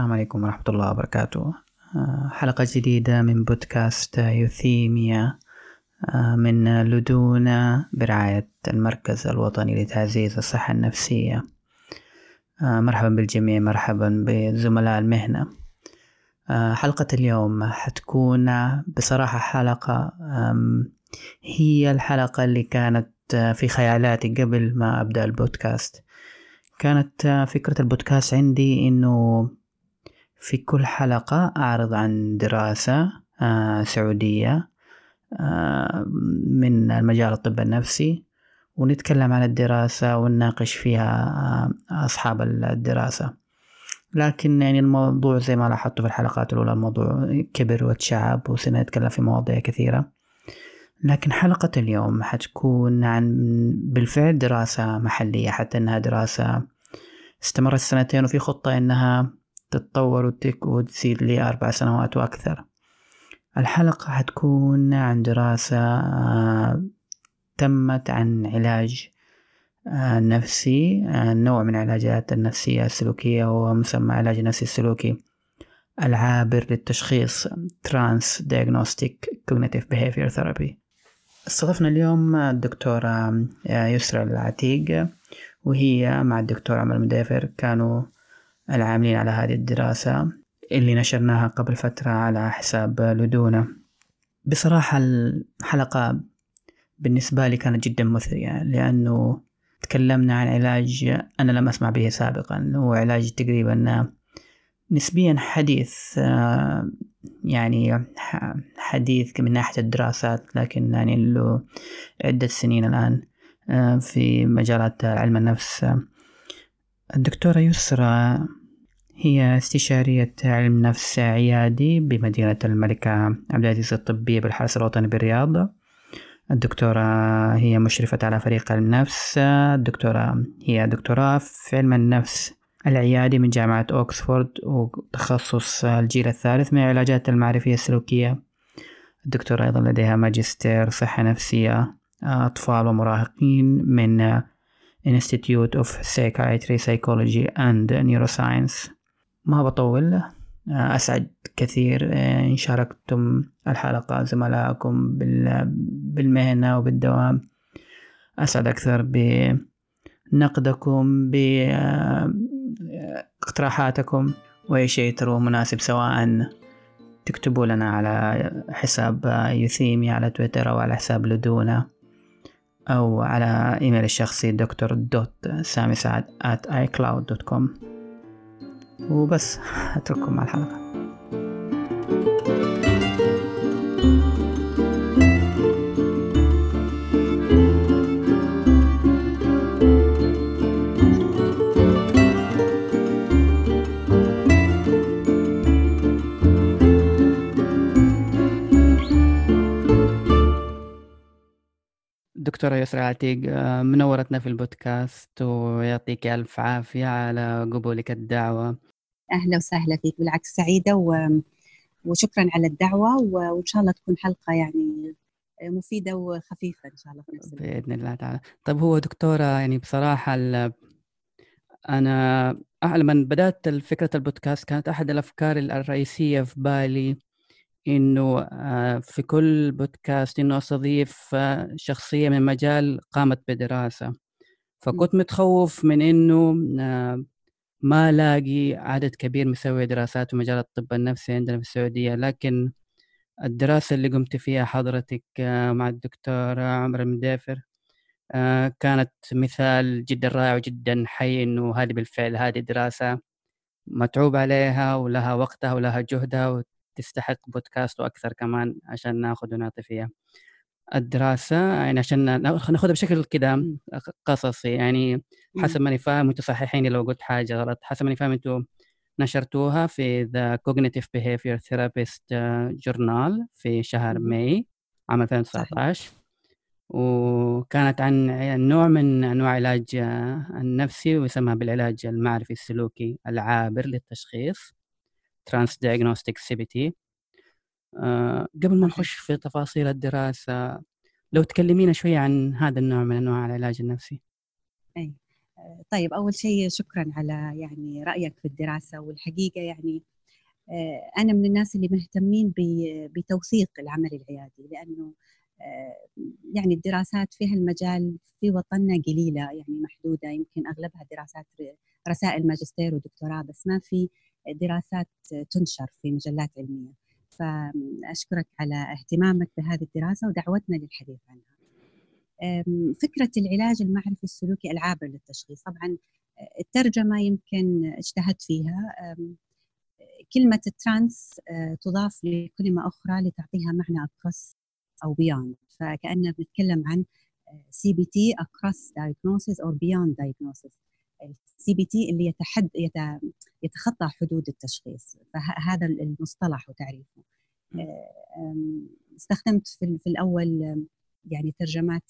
السلام عليكم ورحمة الله وبركاته. آه، حلقة جديدة من بودكاست يوثيميا آه، من لدونا برعاية المركز الوطني لتعزيز الصحة النفسية. آه، مرحبا بالجميع مرحبا بزملاء المهنة. حلقة اليوم حتكون بصراحة حلقة هي الحلقة اللي كانت في خيالاتي قبل ما أبدأ البودكاست. كانت فكرة البودكاست عندي إنه في كل حلقة أعرض عن دراسة آه، سعودية آه، من المجال الطب النفسي ونتكلم عن الدراسة ونناقش فيها آه، أصحاب الدراسة. لكن يعني الموضوع زي ما لاحظتوا في الحلقات الأولى الموضوع كبر وتشعب وصرنا نتكلم في مواضيع كثيرة. لكن حلقة اليوم حتكون عن بالفعل دراسة محلية حتى أنها دراسة استمرت سنتين وفي خطة أنها تتطور وتك وتزيد لأربع سنوات وأكثر. الحلقة حتكون عن دراسة آه، تمت عن علاج آه، نفسي آه، نوع من العلاجات النفسية السلوكية وهو مسمى علاج النفسي السلوكي. العابر للتشخيص Trans Diagnostic Cognitive Behavior Therapy. استضفنا اليوم الدكتورة يسرى العتيق وهي مع الدكتور عمر المدافر. كانوا العاملين على هذه الدراسة اللي نشرناها قبل فترة على حساب لدونا. بصراحة الحلقة بالنسبة لي كانت جدا مثرية لأنه تكلمنا عن علاج أنا لم أسمع به سابقا هو علاج تقريبا نسبيا حديث يعني حديث من ناحية الدراسات لكن يعني له عدة سنين الآن في مجالات علم النفس. الدكتورة يسرى هي استشارية علم نفس عيادي بمدينة الملكة عبد العزيز الطبية بالحرس الوطني بالرياض. الدكتورة هي مشرفة على فريق علم النفس الدكتورة هي دكتوراه في علم النفس العيادي من جامعة أوكسفورد وتخصص الجيل الثالث من العلاجات المعرفية السلوكية. الدكتورة أيضا لديها ماجستير صحة نفسية. أطفال ومراهقين من Institute of Psychiatry Psychology and Neuroscience. ما بطول. أسعد كثير إن شاركتم الحلقة زملائكم بالمهنة وبالدوام. أسعد أكثر بنقدكم باقتراحاتكم وأي شيء تروه مناسب سواء تكتبوا لنا على حساب يوثيمي على تويتر أو على حساب لدونا أو على إيميل الشخصي دكتور دوت سامي سعد at icloud.com وبس أترككم مع الحلقة. دكتورة يسرى عتيق آه، منورتنا في البودكاست ويعطيك ألف عافية على قبولك الدعوة. أهلا وسهلا فيك بالعكس سعيدة و... وشكرا على الدعوة وإن شاء الله تكون حلقة يعني مفيدة وخفيفة إن شاء الله في نفس بإذن الله تعالى. طيب هو دكتورة يعني بصراحة ال... أنا لما بدأت فكرة البودكاست كانت أحد الأفكار الرئيسية في بالي. إنه آه، في كل بودكاست إنه أستضيف آه، شخصية من مجال قامت بدراسة. فكنت متخوف من إنه آه، ما لاقي عدد كبير مسوي دراسات في مجال الطب النفسي عندنا في السعودية. لكن الدراسة اللي قمت فيها حضرتك مع الدكتور عمر المدافر كانت مثال جدا رائع وجدا حي إنه هذه بالفعل هذه دراسة متعوب عليها ولها وقتها ولها جهدها. تستحق بودكاست وأكثر كمان عشان ناخذ ونعطي فيها. الدراسة يعني عشان ناخذها بشكل كذا قصصي يعني حسب ماني فاهم أنتم صححيني لو قلت حاجة غلط. حسب ماني فاهم أنتم نشرتوها في the Cognitive Behavior Therapist journal في شهر ماي عام 2019 وكانت عن نوع من أنواع العلاج النفسي ويسمى بالعلاج المعرفي السلوكي العابر للتشخيص. transdiagnostic CBT قبل ما نخش في تفاصيل الدراسة لو تكلمينا شوية عن هذا النوع من أنواع العلاج النفسي. أي. طيب أول شيء شكرا على يعني رأيك في الدراسة والحقيقة يعني. أنا من الناس اللي مهتمين بتوثيق العمل العيادي لأنه يعني الدراسات في هالمجال في وطننا قليلة يعني محدودة يمكن أغلبها دراسات رسائل ماجستير ودكتوراه بس ما في دراسات تنشر في مجلات علمية. فأشكرك على اهتمامك بهذه الدراسة ودعوتنا للحديث عنها. فكرة العلاج المعرفي السلوكي العابر للتشخيص. طبعا الترجمة يمكن اجتهدت فيها. كلمة ترانس تضاف لكلمة أخرى لتعطيها معنى across أو beyond فكأننا بنتكلم عن CBT across diagnosis أو beyond diagnosis. ال CBT اللي يتحد يتخطى حدود التشخيص. فهذا المصطلح وتعريفه استخدمت في, في الأول يعني ترجمات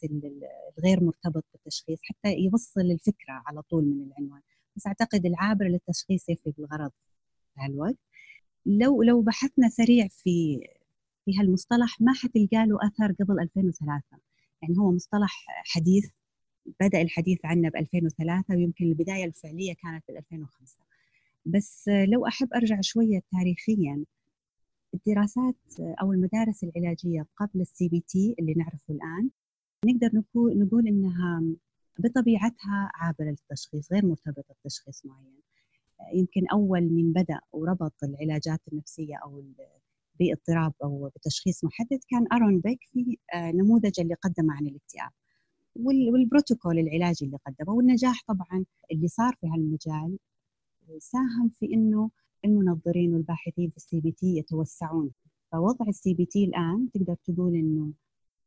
الغير مرتبط بالتشخيص حتى يوصل الفكرة على طول من العنوان. بس أعتقد العابر للتشخيص يفي بالغرض في هالوقت. لو لو بحثنا سريع في في هالمصطلح ما حتلقى له أثر قبل 2003 يعني هو مصطلح حديث بدأ الحديث عنه ب 2003 ويمكن البداية الفعلية كانت ب 2005 بس لو أحب أرجع شوية تاريخيا الدراسات أو المدارس العلاجية قبل ال CBT اللي نعرفه الآن نقدر نقول إنها بطبيعتها عابرة للتشخيص غير مرتبطة بتشخيص معين. يمكن أول من بدأ وربط العلاجات النفسية أو باضطراب أو بتشخيص محدد كان أرون بيك في آه، نموذج اللي قدمه عن الاكتئاب. والبروتوكول العلاجي اللي قدمه والنجاح طبعا اللي صار في هالمجال ساهم في إنه المنظرين والباحثين في ال CBT يتوسعون. فوضع ال CBT الآن تقدر تقول إنه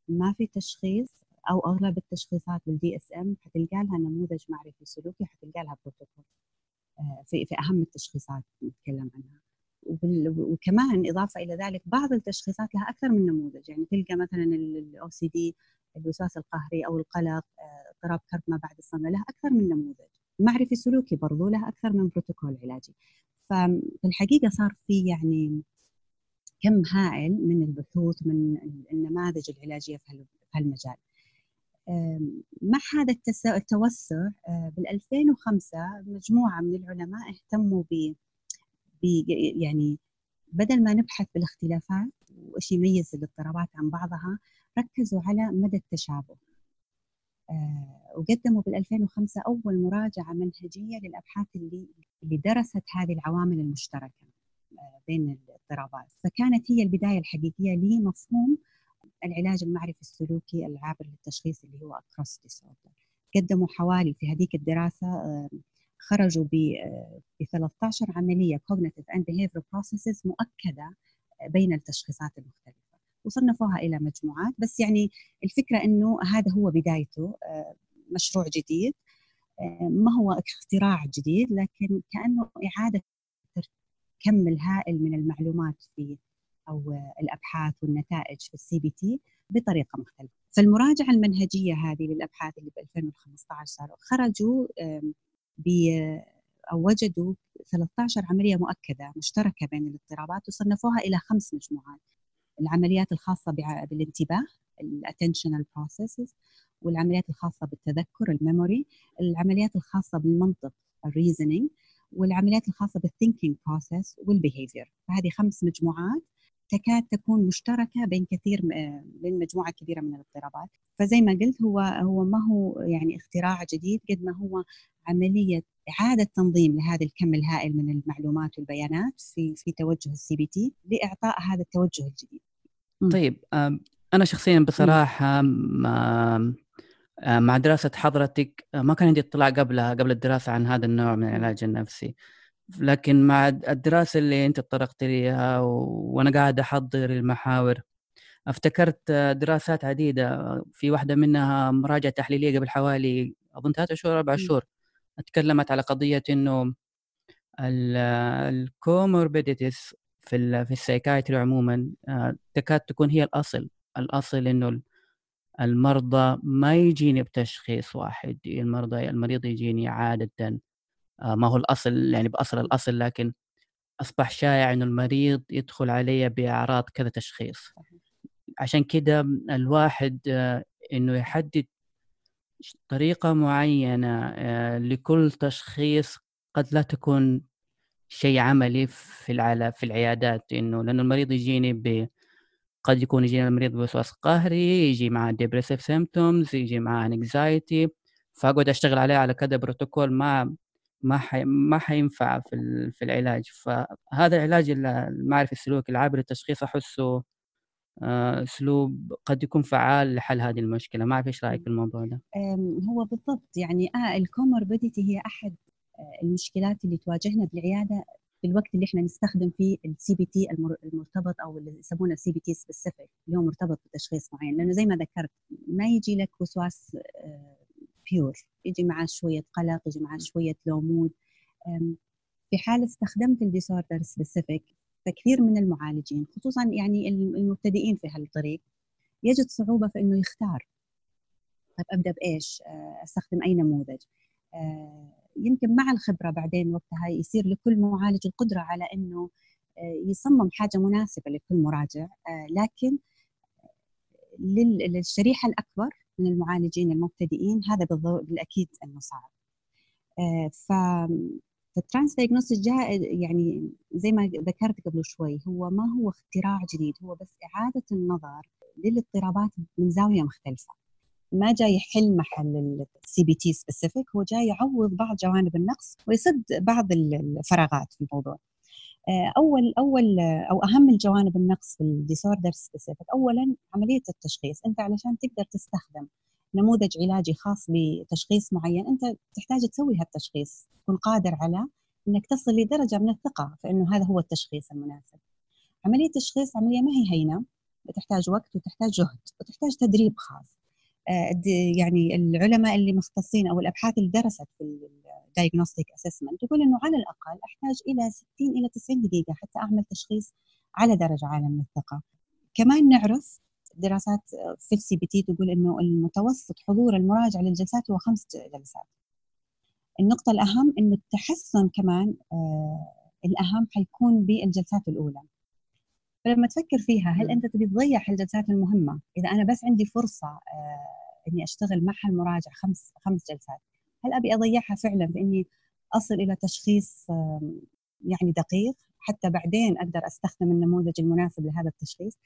ما في تشخيص أو أغلب التشخيصات بال DSM حتلقى لها نموذج معرفي سلوكي حتلقى لها بروتوكول آه، في في أهم التشخيصات نتكلم عنها. وكمان إضافة إلى ذلك بعض التشخيصات لها أكثر من نموذج. يعني تلقى مثلا ال OCD الوسواس القهري أو القلق آه، اضطراب كرب ما بعد الصدمة لها أكثر من نموذج. المعرفي السلوكي برضو لها أكثر من بروتوكول علاجي. ففي الحقيقة صار في يعني كم هائل من البحوث من النماذج العلاجية في هالمجال. مع هذا التوسع آه، بال 2005 مجموعة من العلماء اهتموا ب يعني بدل ما نبحث بالاختلافات وإيش يميز الاضطرابات عن بعضها ركزوا على مدى التشابه. آه، وقدموا بال 2005 أول مراجعة منهجية للأبحاث اللي اللي درست هذه العوامل المشتركة آه، بين الاضطرابات. فكانت هي البداية الحقيقية لمفهوم العلاج المعرفي السلوكي العابر للتشخيص اللي هو اكروس ديسوردر قدموا حوالي في هذيك الدراسة آه، خرجوا ب 13 عملية cognitive and behavioral processes مؤكدة بين التشخيصات المختلفة. وصنفوها إلى مجموعات بس يعني الفكرة إنه هذا هو بدايته آه، مشروع جديد آه، ما هو اختراع جديد لكن كأنه إعادة كم الهائل من المعلومات في أو الأبحاث والنتائج في ال CBT بطريقة مختلفة. فالمراجعة المنهجية هذه للأبحاث اللي ب 2015 صاروا خرجوا ب أو وجدوا 13 عملية مؤكدة مشتركة بين الاضطرابات وصنفوها إلى خمس مجموعات. العمليات الخاصة بالانتباه ال attentional processes والعمليات الخاصة بالتذكر ال memory العمليات الخاصة بالمنطق ال reasoning والعمليات الخاصة بال thinking process وال behavior فهذه خمس مجموعات تكاد تكون مشتركة بين كثير بين مجموعة كبيرة من الاضطرابات. فزي ما قلت هو هو ما هو يعني اختراع جديد قد ما هو عملية إعادة تنظيم لهذا الكم الهائل من المعلومات والبيانات في في توجه ال CBT لإعطاء هذا التوجه الجديد. طيب أنا شخصيا بصراحة مع دراسة حضرتك ما كان عندي اطلاع قبلها قبل الدراسة عن هذا النوع من العلاج النفسي. لكن مع الدراسة اللي أنت تطرقت ليها وأنا قاعد أحضر المحاور أفتكرت دراسات عديدة في واحدة منها مراجعة تحليلية قبل حوالي أظن ثلاثة شهور أربع شهور تكلمت على قضية إنه الكوموربيديتيز في في السايكايتري عموما آه، تكاد تكون هي الأصل. الأصل إنه المرضى ما يجيني بتشخيص واحد المرضى المريض يجيني عادة آه، ما هو الأصل يعني بأصل الأصل لكن أصبح شائع إنه المريض يدخل علي بأعراض كذا تشخيص. عشان كده الواحد آه، إنه يحدد طريقة معينة آه، لكل تشخيص قد لا تكون شيء عملي في العلا في العيادات إنه لأنه المريض يجيني ب قد يكون يجينا المريض بوسواس قهري يجي مع depressive symptoms يجي مع anxiety فأقعد أشتغل عليه على كذا بروتوكول ما ما حي... ما حينفع في. في العلاج فهذا العلاج المعرفي السلوكي العابر للتشخيص أحسه أسلوب قد يكون فعال لحل هذه المشكلة. ما أعرف إيش رأيك في الموضوع ده؟ هو بالضبط. يعني آه ال comorbidity هي أحد آه، المشكلات اللي تواجهنا بالعيادة في الوقت اللي إحنا نستخدم فيه ال CBT المرتبط أو اللي يسمونه ال CBT specific اللي هو مرتبط بتشخيص معين. لأنه زي ما ذكرت ما يجي لك وسواس pure آه، يجي معاه شوية قلق يجي معاه شوية low mood في حال استخدمت ال disorder specific فكثير من المعالجين خصوصا يعني المبتدئين في هالطريق يجد صعوبة في إنه يختار طيب أبدأ بإيش؟ آه، أستخدم أي نموذج؟ يمكن مع الخبرة بعدين وقتها يصير لكل معالج القدرة على إنه آه، يصمم حاجة مناسبة لكل مراجع آه، لكن للشريحة الأكبر من المعالجين المبتدئين هذا بالأكيد إنه صعب آه، ف فال transdiagnostic جاء يعني زي ما ذكرت قبل شوي هو ما هو اختراع جديد هو بس إعادة النظر للاضطرابات من زاوية مختلفة. ما جاي يحل محل ال CBT specific هو جاي يعوض بعض جوانب النقص ويسد بعض الفراغات في الموضوع. آه، أول أول أو أهم الجوانب النقص في ال disorder specific اولا عملية التشخيص. أنت علشان تقدر تستخدم نموذج علاجي خاص بتشخيص معين أنت تحتاج تسوي هالتشخيص. تكون قادر على إنك تصل لدرجة من الثقة في انه هذا هو التشخيص المناسب. عملية التشخيص عملية ما هي هينة بتحتاج وقت وتحتاج جهد وتحتاج تدريب خاص. آه، يعني العلماء اللي مختصين أو الأبحاث اللي درست في ال diagnostic assessment تقول إنه على الأقل أحتاج إلى 60 إلى 90 دقيقة حتى أعمل تشخيص على درجة عالية من الثقة. كمان نعرف دراسات في ال CBT تقول إنه المتوسط حضور المراجع للجلسات هو خمس جلسات. النقطة الأهم إنه التحسن كمان آه الأهم حيكون بالجلسات الأولى. فلما تفكر فيها هل أنت تبي تضيع الجلسات المهمة إذا أنا بس عندي فرصة آه، إني أشتغل مع المراجع خمس خمس جلسات هل أبي أضيعها فعلا باني أصل إلى تشخيص يعني دقيق حتى بعدين أقدر أستخدم النموذج المناسب لهذا التشخيص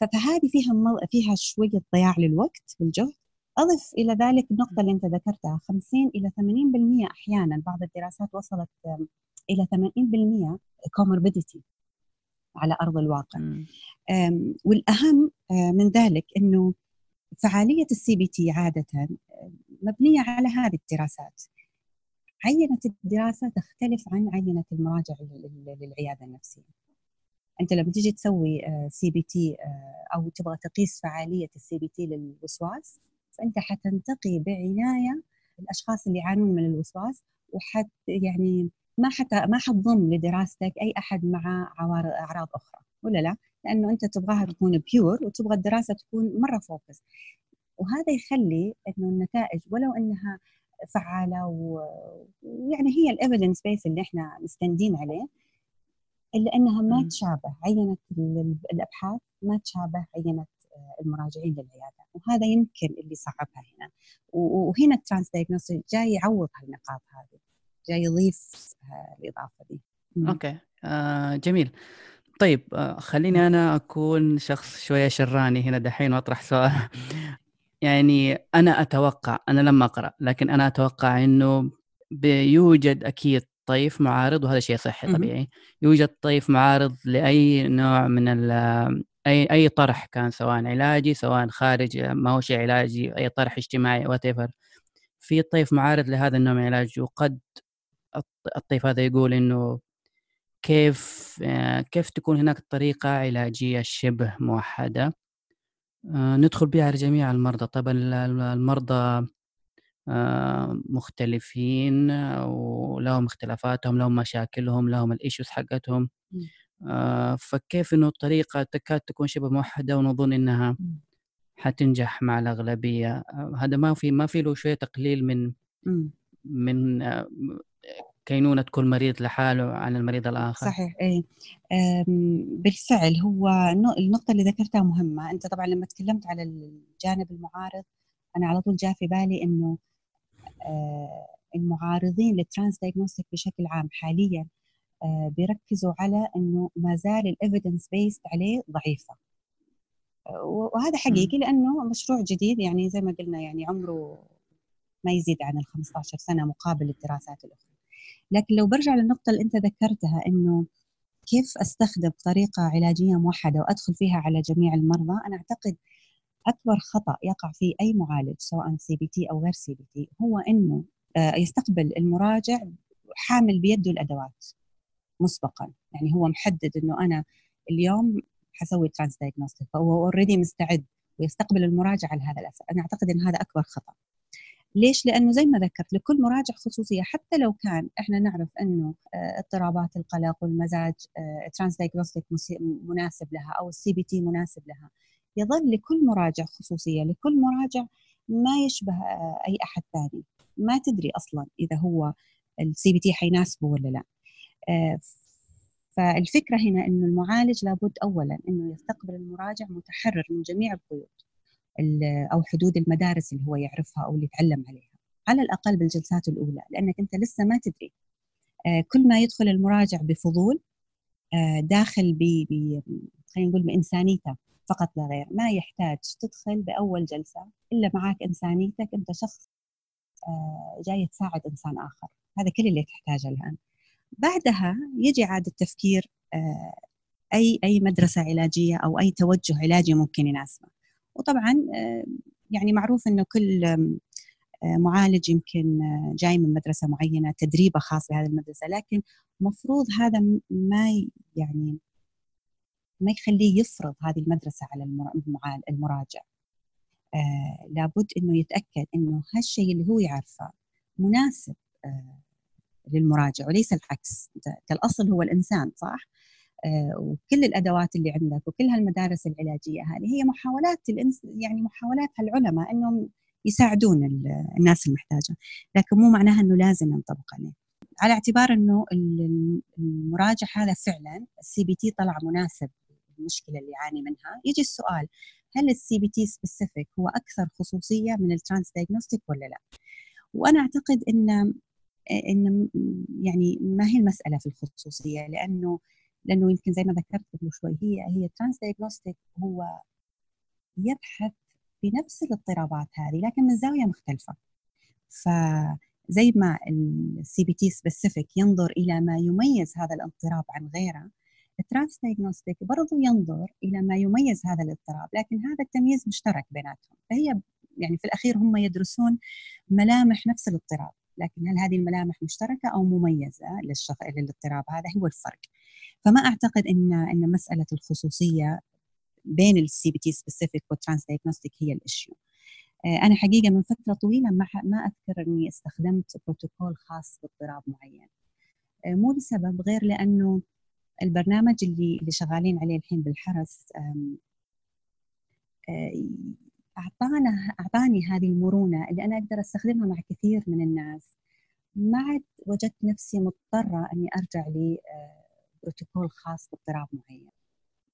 فهذه فيها فيها شوية ضياع للوقت والجهد. أضف إلى ذلك النقطة اللي أنت ذكرتها 50 إلى 80% أحيانا بعض الدراسات وصلت إلى 80% comorbidity على أرض الواقع. والأهم آه، من ذلك إنه فعالية ال CBT عادة مبنية على هذه الدراسات. عينة الدراسة تختلف عن عينة المراجع للعيادة النفسية. أنت لما تيجي تسوي CBT أو تبغى تقيس فعالية ال CBT للوسواس فأنت حتنتقي بعناية الأشخاص اللي يعانون من الوسواس وحت يعني ما حتى ما حتضم لدراستك أي أحد مع أعراض أخرى ولا لا؟ لأنه أنت تبغاها تكون pure وتبغى الدراسة تكون مرة focused وهذا يخلي إنه النتائج ولو إنها فعالة ويعني هي ال evidence base اللي إحنا مستندين عليه إلا أنها ما تشابه عينة الأبحاث ما تشابه عينة المراجعين للعيادة. وهذا يمكن اللي صعبها هنا. وهنا ال transdiagnostic جاي يعوض هالنقاط هذه جاي يضيف الإضافة دي. okay. آه جميل. طيب آه خليني أنا أكون شخص شوية شراني هنا دحين وأطرح سؤال. يعني أنا أتوقع أنا لما أقرأ لكن أنا أتوقع إنه بيوجد أكيد طيف معارض وهذا شيء صحي طبيعي. يوجد طيف معارض لأي نوع من أي أي طرح كان سواء علاجي سواء خارج ما هو شيء علاجي أي طرح اجتماعي وات في طيف معارض لهذا النوع من العلاج وقد الطيف هذا يقول إنه كيف آه، كيف تكون هناك طريقة علاجية شبه موحدة؟ آه، ندخل بها على جميع المرضى. طبعا المرضى مختلفين ولهم اختلافاتهم لهم مشاكلهم لهم ال issues حقتهم. فكيف إنه الطريقة تكاد تكون شبه موحدة ونظن إنها حتنجح مع الأغلبية. هذا ما في ما في له شوية تقليل من من كينونة كل مريض لحاله عن المريض الآخر. صحيح إيه. بالفعل هو النقطة اللي ذكرتها مهمة. أنت طبعا لما تكلمت على الجانب المعارض أنا على طول جاء في بالي إنه المعارضين لل transdiagnostic بشكل عام حاليا بيركزوا على إنه ما زال ال evidence based عليه ضعيفة. وهذا حقيقي لأنه مشروع جديد يعني زي ما قلنا يعني عمره ما يزيد عن ال 15 سنة مقابل الدراسات الأخرى. لكن لو برجع للنقطة اللي أنت ذكرتها إنه كيف أستخدم طريقة علاجية موحدة وأدخل فيها على جميع المرضى أنا أعتقد أكبر خطأ يقع فيه أي معالج سواء سي بي تي أو غير سي بي تي هو إنه آه، يستقبل المراجع حامل بيده الأدوات مسبقا. يعني هو محدد إنه أنا اليوم حسوي transdiagnostic فهو already مستعد ويستقبل المراجع على هذا الأساس. أنا أعتقد إن هذا أكبر خطأ. ليش؟ لأنه زي ما ذكرت لكل مراجع خصوصية حتى لو كان إحنا نعرف إنه آه، اضطرابات القلق والمزاج trans آه، diagnostic مناسب لها أو ال CBT مناسب لها يظل لكل مراجع خصوصية لكل مراجع ما يشبه آه، أي أحد ثاني. ما تدري أصلا إذا هو ال CBT حيناسبه ولا لا. فالفكرة هنا إنه المعالج لابد اولا إنه يستقبل المراجع متحرر من جميع القيود أو حدود المدارس اللي هو يعرفها أو اللي يتعلم عليها. على الأقل بالجلسات الأولى لأنك أنت لسه ما تدري. آه، كل ما يدخل المراجع بفضول آه، داخل ب خلينا نقول بإنسانيته. فقط لا غير ما يحتاج تدخل بأول جلسة إلا معك إنسانيتك أنت شخص آه، جاي تساعد إنسان آخر. هذا كل اللي تحتاجه الآن. بعدها يجي عاد التفكير أي أي مدرسة علاجية أو أي توجه علاجي ممكن يناسبه. وطبعا آه، يعني معروف إنه كل آه، معالج يمكن آه، جاي من مدرسة معينة تدريبه خاص بهذه المدرسة لكن مفروض هذا ما يعني ما يخليه يفرض هذه المدرسة على المراجع. آه لابد إنه يتأكد إنه هالشيء اللي هو يعرفه مناسب آه للمراجع وليس العكس. انت الاصل هو الإنسان صح؟ آه، وكل الأدوات اللي عندك وكل هالمدارس العلاجية هذه هي محاولات الانس يعني محاولات هالعلماء إنهم يساعدون الناس المحتاجة. لكن مو معناها إنه لازم ينطبق عليه. على اعتبار إنه المراجع هذا فعلا ال CBT طلع مناسب للمشكله اللي يعاني منها. يجي السؤال هل ال CBT specific هو أكثر خصوصية من ال transdiagnostic ولا لا؟ وأنا أعتقد إن إن يعني ما هي المسألة في الخصوصية؟ لأنه لأنه يمكن زي ما ذكرت قبل شوي هي هي transdiagnostic هو يبحث في نفس الاضطرابات هذه لكن من زاوية مختلفة. فزي ما ال CBT specific ينظر إلى ما يميز هذا الاضطراب عن غيره ال transdiagnostic برضو ينظر إلى ما يميز هذا الاضطراب لكن هذا التمييز مشترك بيناتهم. فهي يعني في الأخير هم يدرسون ملامح نفس الاضطراب لكن هل هذه الملامح مشتركة أو مميزة للشخص للاضطراب؟ هذا هو الفرق. فما أعتقد إن إن مسألة الخصوصية بين ال CBT specific وال transdiagnostic هي ال issue. آه، أنا حقيقة من فترة طويلة ما ما أذكر إني استخدمت بروتوكول خاص باضطراب معين. آه، مو لسبب غير لأنه البرنامج اللي اللي شغالين عليه الحين بالحرس آه، أعطانا أعطاني هذه المرونة اللي أنا أقدر أستخدمها مع كثير من الناس. ما عاد وجدت نفسي مضطرة أني أرجع لي بروتوكول خاص باضطراب معين.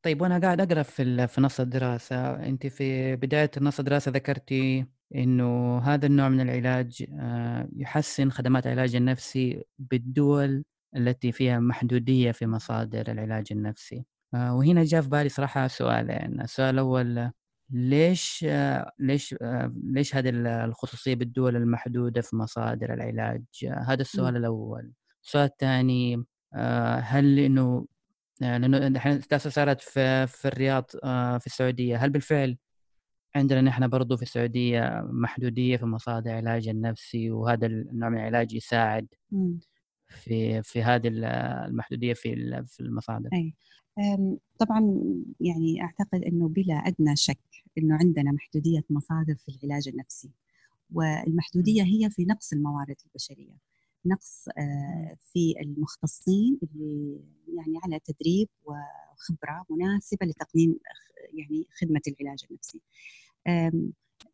طيب وأنا قاعد أقرأ في في نص الدراسة. أنت في بداية نص الدراسة ذكرتي إنه هذا النوع من العلاج آه، يحسن خدمات العلاج النفسي بالدول التي فيها محدودية في مصادر العلاج النفسي. آه، وهنا جاء في بالي صراحة سؤالين السؤال الأول ليش آه، ليش ليش هذه الخصوصية بالدول المحدودة في مصادر العلاج؟ هذا السؤال الأول. السؤال الثاني آه، هل إنه آه، لأنه الحين صارت في في الرياض آه، في السعودية. هل بالفعل عندنا نحن برضو في السعودية محدودية في مصادر العلاج النفسي وهذا النوع من العلاج يساعد؟ في في هذه المحدودية في في المصادر. أي. طبعا يعني أعتقد إنه بلا أدنى شك إنه عندنا محدودية مصادر في العلاج النفسي. والمحدودية هي في نقص الموارد البشرية. نقص آه، في المختصين اللي يعني على تدريب وخبرة مناسبة لتقديم يعني خدمة العلاج النفسي.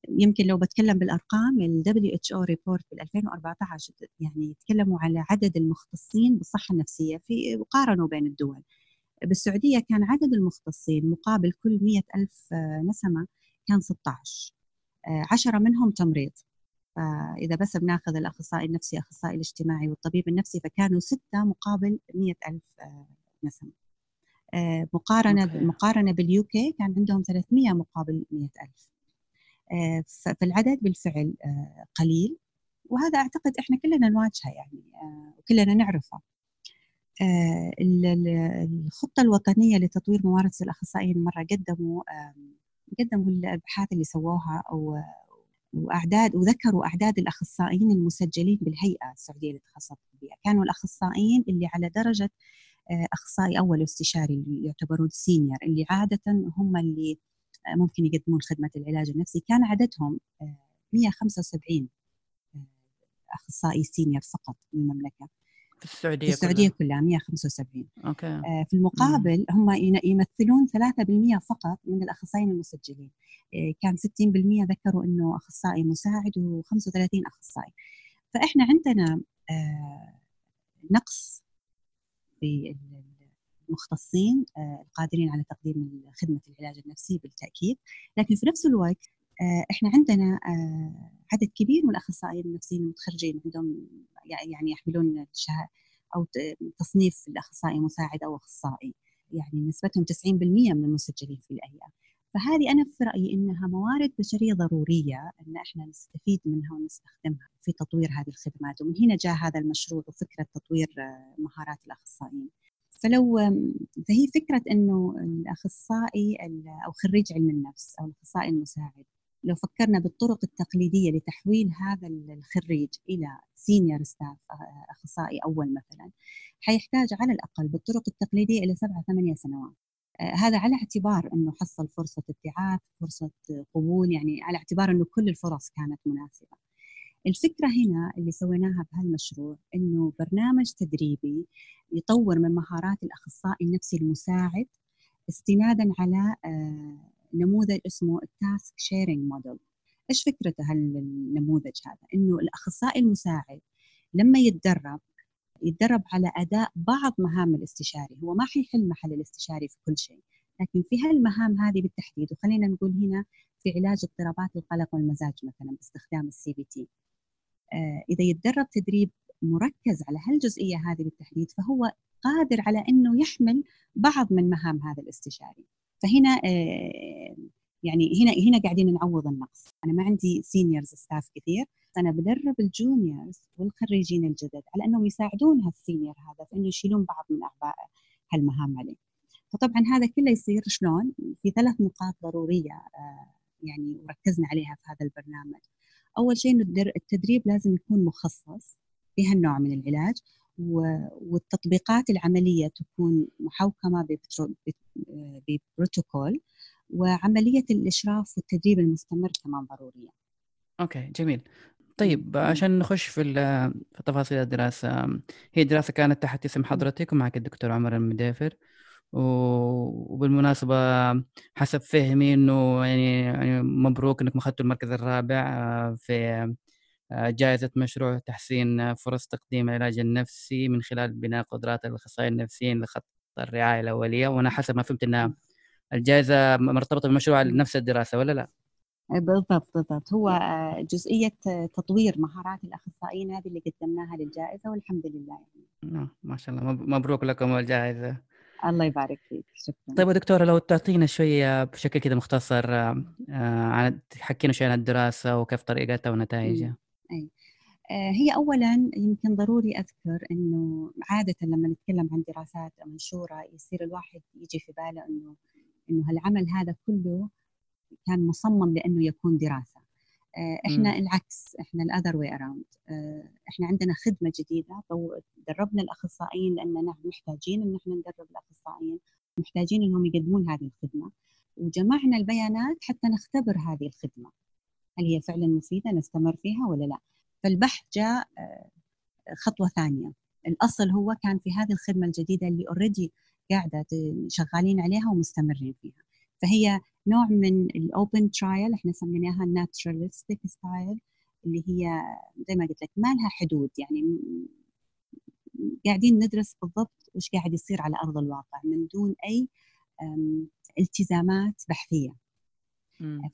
يمكن لو بتكلم بالأرقام ال WHO ريبورت بال 2014 يعني يتكلموا على عدد المختصين بالصحة النفسية في وقارنوا بين الدول. بالسعودية كان عدد المختصين مقابل كل 100 ألف نسمة كان 16 عشرة منهم تمريض فإذا بس بناخذ الأخصائي النفسي الأخصائي الاجتماعي والطبيب النفسي فكانوا ستة مقابل مية ألف نسمة مقارنة أوكي. مقارنة باليوكي كان عندهم 300 مقابل 100 ألف فالعدد بالفعل قليل. وهذا أعتقد إحنا كلنا نواجهه يعني وكلنا نعرفه. الخطة الوطنية لتطوير ممارسة الأخصائيين مرة قدموا قدموا الأبحاث اللي سووها وأعداد وذكروا أعداد الأخصائيين المسجلين بالهيئة السعودية للتخصصات الطبية، كانوا الأخصائيين اللي على درجة آه، أخصائي أول واستشاري اللي يعتبرون سينيور اللي عادة هم اللي آه، ممكن يقدمون خدمة العلاج النفسي. كان عددهم 175 آه، أخصائي senior فقط في المملكة. في السعودية في السعودية كلها, كلها 175 okay. في المقابل هم يمثلون 3% فقط من الأخصائيين المسجلين. كان 60% ذكروا إنه أخصائي مساعد و35 أخصائي. فإحنا عندنا نقص في المختصين آه، القادرين على تقديم خدمة العلاج النفسي بالتأكيد. لكن في نفس الوقت آه، إحنا عندنا آه، عدد كبير من الأخصائيين النفسيين المتخرجين عندهم يعني يحملون أو تصنيف الأخصائي مساعد أو أخصائي. يعني نسبتهم 90% من المسجلين في الهيئه فهذه أنا في رأيي إنها موارد بشرية ضرورية إن إحنا نستفيد منها ونستخدمها في تطوير هذه الخدمات. ومن هنا جاء هذا المشروع وفكرة تطوير مهارات الأخصائيين. فلو فهي فكرة إنه الأخصائي أو خريج علم النفس أو الأخصائي المساعد لو فكرنا بالطرق التقليدية لتحويل هذا الخريج إلى senior staff أخصائي أول مثلا حيحتاج على الأقل بالطرق التقليدية إلى سبعة ثمانية سنوات. هذا على اعتبار إنه حصل فرصة ابتعاث فرصة قبول يعني على اعتبار إنه كل الفرص كانت مناسبة. الفكرة هنا اللي سويناها بهالمشروع إنه برنامج تدريبي يطور من مهارات الأخصائي النفسي المساعد استنادا على آه، نموذج اسمه ال task sharing model. إيش فكرته هالنموذج هذا؟ إنه الأخصائي المساعد لما يتدرب يتدرب على أداء بعض مهام الاستشاري. هو ما حيحل محل الاستشاري في كل شيء لكن في هالمهام هذه بالتحديد وخلينا نقول هنا في علاج اضطرابات القلق والمزاج مثلا باستخدام ال CBT إذا يتدرب تدريب مركز على هالجزئية هذه بالتحديد فهو قادر على إنه يحمل بعض من مهام هذا الاستشاري. فهنا آه، يعني هنا هنا قاعدين نعوض النقص. أنا ما عندي seniors staff كثير أنا بدرب ال juniors والخريجين الجدد على إنهم يساعدون هال senior هذا في إنه يشيلون بعض من اعباء هالمهام عليه. فطبعا هذا كله يصير شلون؟ في ثلاث نقاط ضرورية آه، يعني وركزنا عليها في هذا البرنامج. أول شيء إنه التدريب لازم يكون مخصص في هالنوع من العلاج والتطبيقات العملية تكون محوكمة ببروتوكول وعملية الإشراف والتدريب المستمر كمان ضرورية. أوكي جميل. طيب عشان نخش في في تفاصيل الدراسة هي دراسة كانت تحت اسم حضرتك ومعك الدكتور عمر المدافر وبالمناسبة حسب فهمي إنه يعني, يعني مبروك انكم أخذتوا المركز الرابع آه، في آه، جائزة مشروع تحسين فرص تقديم العلاج النفسي من خلال بناء قدرات الأخصائيين النفسيين لخط الرعاية الأولية. وأنا حسب ما فهمت أنها الجائزة مرتبطة بمشروع نفس الدراسة ولا لا؟ بالضبط بالضبط. هو آه، جزئية تطوير مهارات الأخصائيين هذه اللي قدمناها للجائزة والحمد لله. يعني. ما شاء الله. مبروك لكم الجائزة. الله يبارك فيك شكرا طيب دكتورة لو تعطينا شوية بشكل كذا مختصر آه، عن حكينا شوية عن الدراسة وكيف طريقتها ونتائجها. آه، هي اولا يمكن ضروري أذكر إنه عادة لما نتكلم عن دراسات منشورة يصير الواحد يجي في باله إنه إنه هالعمل هذا كله كان مصمم لإنه يكون دراسة. آه، إحنا م. العكس إحنا ال other way around إحنا عندنا خدمة جديدة دربنا الأخصائيين لاننا محتاجين إن إحنا ندرب الأخصائيين محتاجين إنهم يقدمون هذه الخدمة وجمعنا البيانات حتى نختبر هذه الخدمة. هل هي فعلا مفيدة نستمر فيها ولا لا؟ فالبحث جاء آه، خطوة ثانية. الأصل هو كان في هذه الخدمة الجديدة اللي already قاعدة شغالين عليها ومستمرين فيها. فهي نوع من ال open trial إحنا سميناها naturalistic style اللي هي زي ما قلت لك ما لها حدود يعني قاعدين ندرس بالضبط وش قاعد يصير على أرض الواقع من دون أي التزامات بحثية.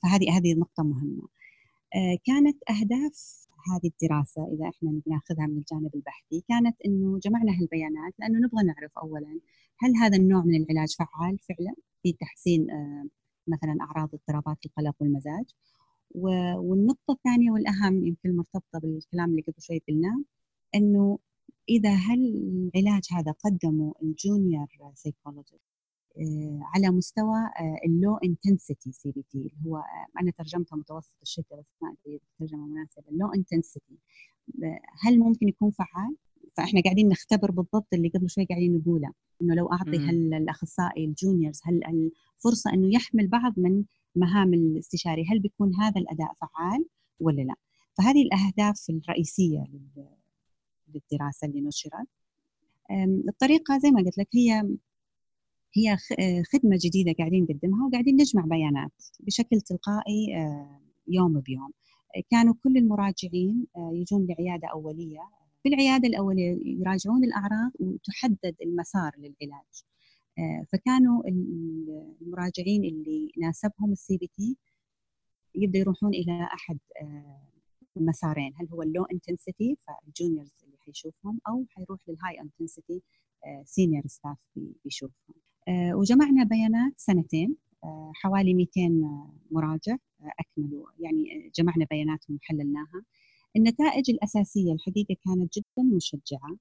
فهذه هذه نقطة مهمة. آه، كانت أهداف هذه الدراسة إذا إحنا ناخذها من الجانب البحثي كانت إنه جمعنا هالبيانات لأنه نبغى نعرف أولا هل هذا النوع من العلاج فعال فعلا في تحسين آه، مثلا أعراض اضطرابات القلق والمزاج والنقطة الثانية والأهم يمكن مرتبطة بالكلام اللي قبل شوي قلناه إنه إذا هل العلاج هذا قدمه ال junior psychologist آه، على مستوى ال low intensity CBT اللي هو آه، أنا ترجمتها متوسط الشده بس ما أدري الترجمة مناسبة ال low intensity هل ممكن يكون فعال؟ فإحنا قاعدين نختبر بالضبط اللي قبل شوي قاعدين نقوله إنه لو أعطي هل الأخصائي الجونيورز هل الفرصة إنه يحمل بعض من مهام الاستشاري هل بيكون هذا الأداء فعال ولا لا؟ فهذه الأهداف الرئيسية للدراسة اللي نشرت. الطريقة زي ما قلت لك هي هي خدمة جديدة قاعدين نقدمها وقاعدين نجمع بيانات بشكل تلقائي يوم بيوم. كانوا كل المراجعين آه، يجون لعيادة أولية في العيادة الاوليه يراجعون الأعراض وتحدد المسار للعلاج. آه، فكانوا المراجعين اللي ناسبهم ال CBT يبدأ يروحون إلى أحد المسارين هل هو ال low intensity فال juniors اللي حيشوفهم أو حيروح لل high intensity senior staff بيشوفهم. آه، وجمعنا بيانات سنتين آه، حوالي 200 مراجع آه، أكملوا. يعني جمعنا بياناتهم وحللناها. النتائج الأساسية الحقيقة كانت جدا مشجعة.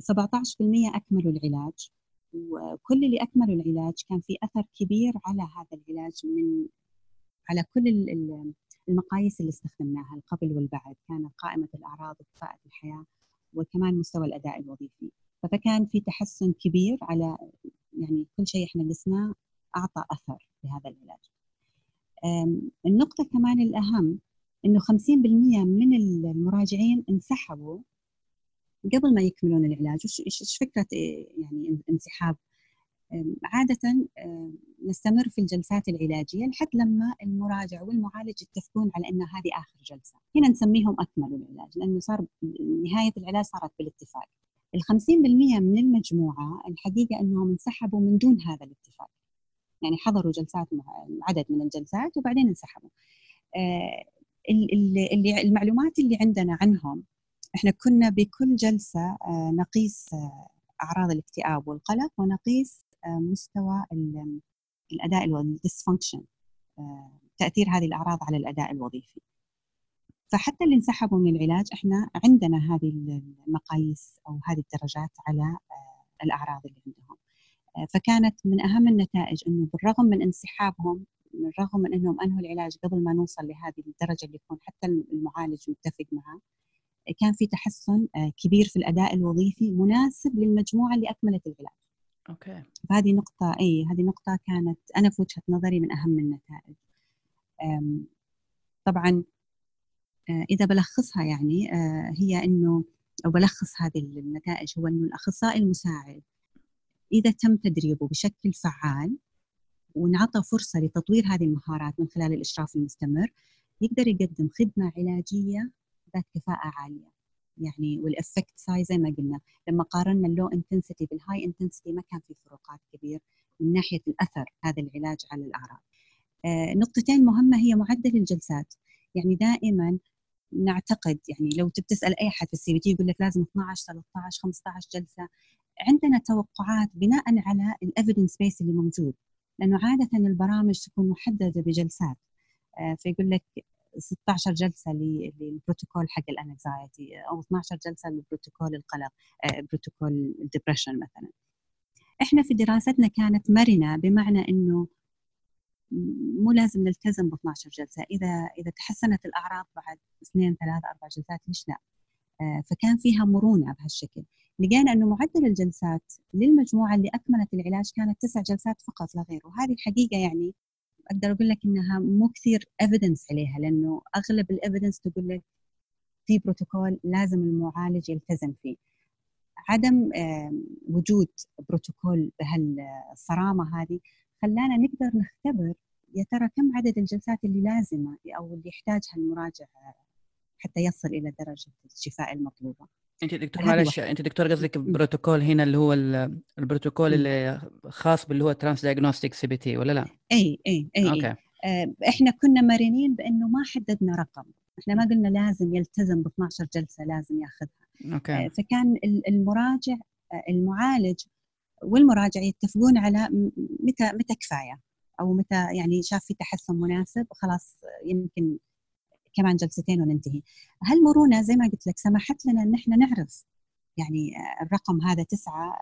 17% أكملوا العلاج وكل اللي أكملوا العلاج كان في أثر كبير على هذا العلاج من على كل المقاييس اللي استخدمناها القبل والبعد. كانت قائمة الأعراض وكفاءة الحياة وكمان مستوى الأداء الوظيفي. فكان في تحسن كبير على يعني كل شيء إحنا قسناه أعطى أثر لهذا العلاج. النقطة كمان الأهم إنه 50% من المراجعين انسحبوا قبل ما يكملون العلاج. إيش فكرة يعني انسحاب؟ عادة نستمر في الجلسات العلاجية لحد لما المراجع والمعالج يتفقون على أن هذه آخر جلسة. هنا نسميهم أكملوا العلاج لأنه صار نهاية العلاج صارت بالاتفاق. ال 50% من المجموعة الحقيقة أنهم انسحبوا من دون هذا الاتفاق. يعني حضروا جلسات عدد من الجلسات وبعدين انسحبوا. آه، اللي المعلومات اللي عندنا عنهم. إحنا كنا بكل جلسة آه، نقيس آه، أعراض الاكتئاب والقلق ونقيس مستوى الأداء الديسفانكشن تأثير هذه الأعراض على الأداء الوظيفي. فحتى اللي انسحبوا من العلاج إحنا عندنا هذه المقاييس أو هذه الدرجات على آه، الأعراض اللي عندهم. آه، فكانت من أهم النتائج إنه بالرغم من انسحابهم بالرغم من إنهم أنهوا العلاج قبل ما نوصل لهذه الدرجة اللي يكون حتى المعالج متفق معها كان في تحسن آه، كبير في الأداء الوظيفي مناسب للمجموعة اللي أكملت العلاج. أوكي. فهذه نقطة إي هذه نقطة كانت أنا في وجهة نظري من أهم النتائج. طبعا آه، إذا بلخصها يعني آه، هي إنه أو بلخص هذه النتائج هو إنه الأخصائي المساعد إذا تم تدريبه بشكل فعال ونعطى فرصة لتطوير هذه المهارات من خلال الإشراف المستمر يقدر يقدم خدمة علاجية ذات كفاءة عالية. يعني وال effect size زي ما قلنا لما قارنا ال low intensity بال high intensity ما كان في فروقات كبير من ناحية الأثر هذا العلاج على الأعراض. آه نقطتين مهمة هي معدل الجلسات. يعني دائما نعتقد يعني لو تسأل أي أحد في ال CBT يقول لك لازم 12 13 15 جلسة. عندنا توقعات بناء على ال evidence base اللي موجود. لأنه عادة البرامج تكون محددة بجلسات. آه، فيقول لك 16 جلسة للبروتوكول حق ال anxiety أو 12 جلسة للبروتوكول القلق آه، بروتوكول ال depression مثلا. إحنا في دراستنا كانت مرنة بمعنى إنه مو لازم نلتزم ب 12 جلسة. إذا إذا تحسنت الأعراض بعد اثنين ثلاث أربع جلسات ليش لا؟ آه، فكان فيها مرونة بهالشكل. لقينا أنه معدل الجلسات للمجموعة اللي أكملت العلاج كانت تسع جلسات فقط لا غير وهذه الحقيقة يعني أقدر أقول لك إنها مو كثير evidence عليها لأنه أغلب ال evidence تقول لك في بروتوكول لازم المعالج يلتزم فيه. عدم وجود بروتوكول بهالصرامة هذه خلانا نقدر نختبر يا ترى كم عدد الجلسات اللي لازمة أو اللي يحتاجها المراجع حتى يصل إلى درجة الشفاء المطلوبة. أنت دكتور معلش أنت دكتور قصدك بروتوكول هنا اللي هو البروتوكول اللي خاص باللي هو transdiagnostic CBT ولا لا؟ إي إي إي, أوكي. إحنا كنا مرنين بأنه ما حددنا رقم. إحنا ما قلنا لازم يلتزم ب 12 جلسة لازم ياخذها. okay. فكان المراجع المعالج والمراجع يتفقون على متى متى كفاية أو متى يعني شاف في تحسن مناسب خلاص يمكن كمان جلستين وننتهي. هالمرونة زي ما قلت لك سمحت لنا إن إحنا نعرف يعني الرقم هذا تسعة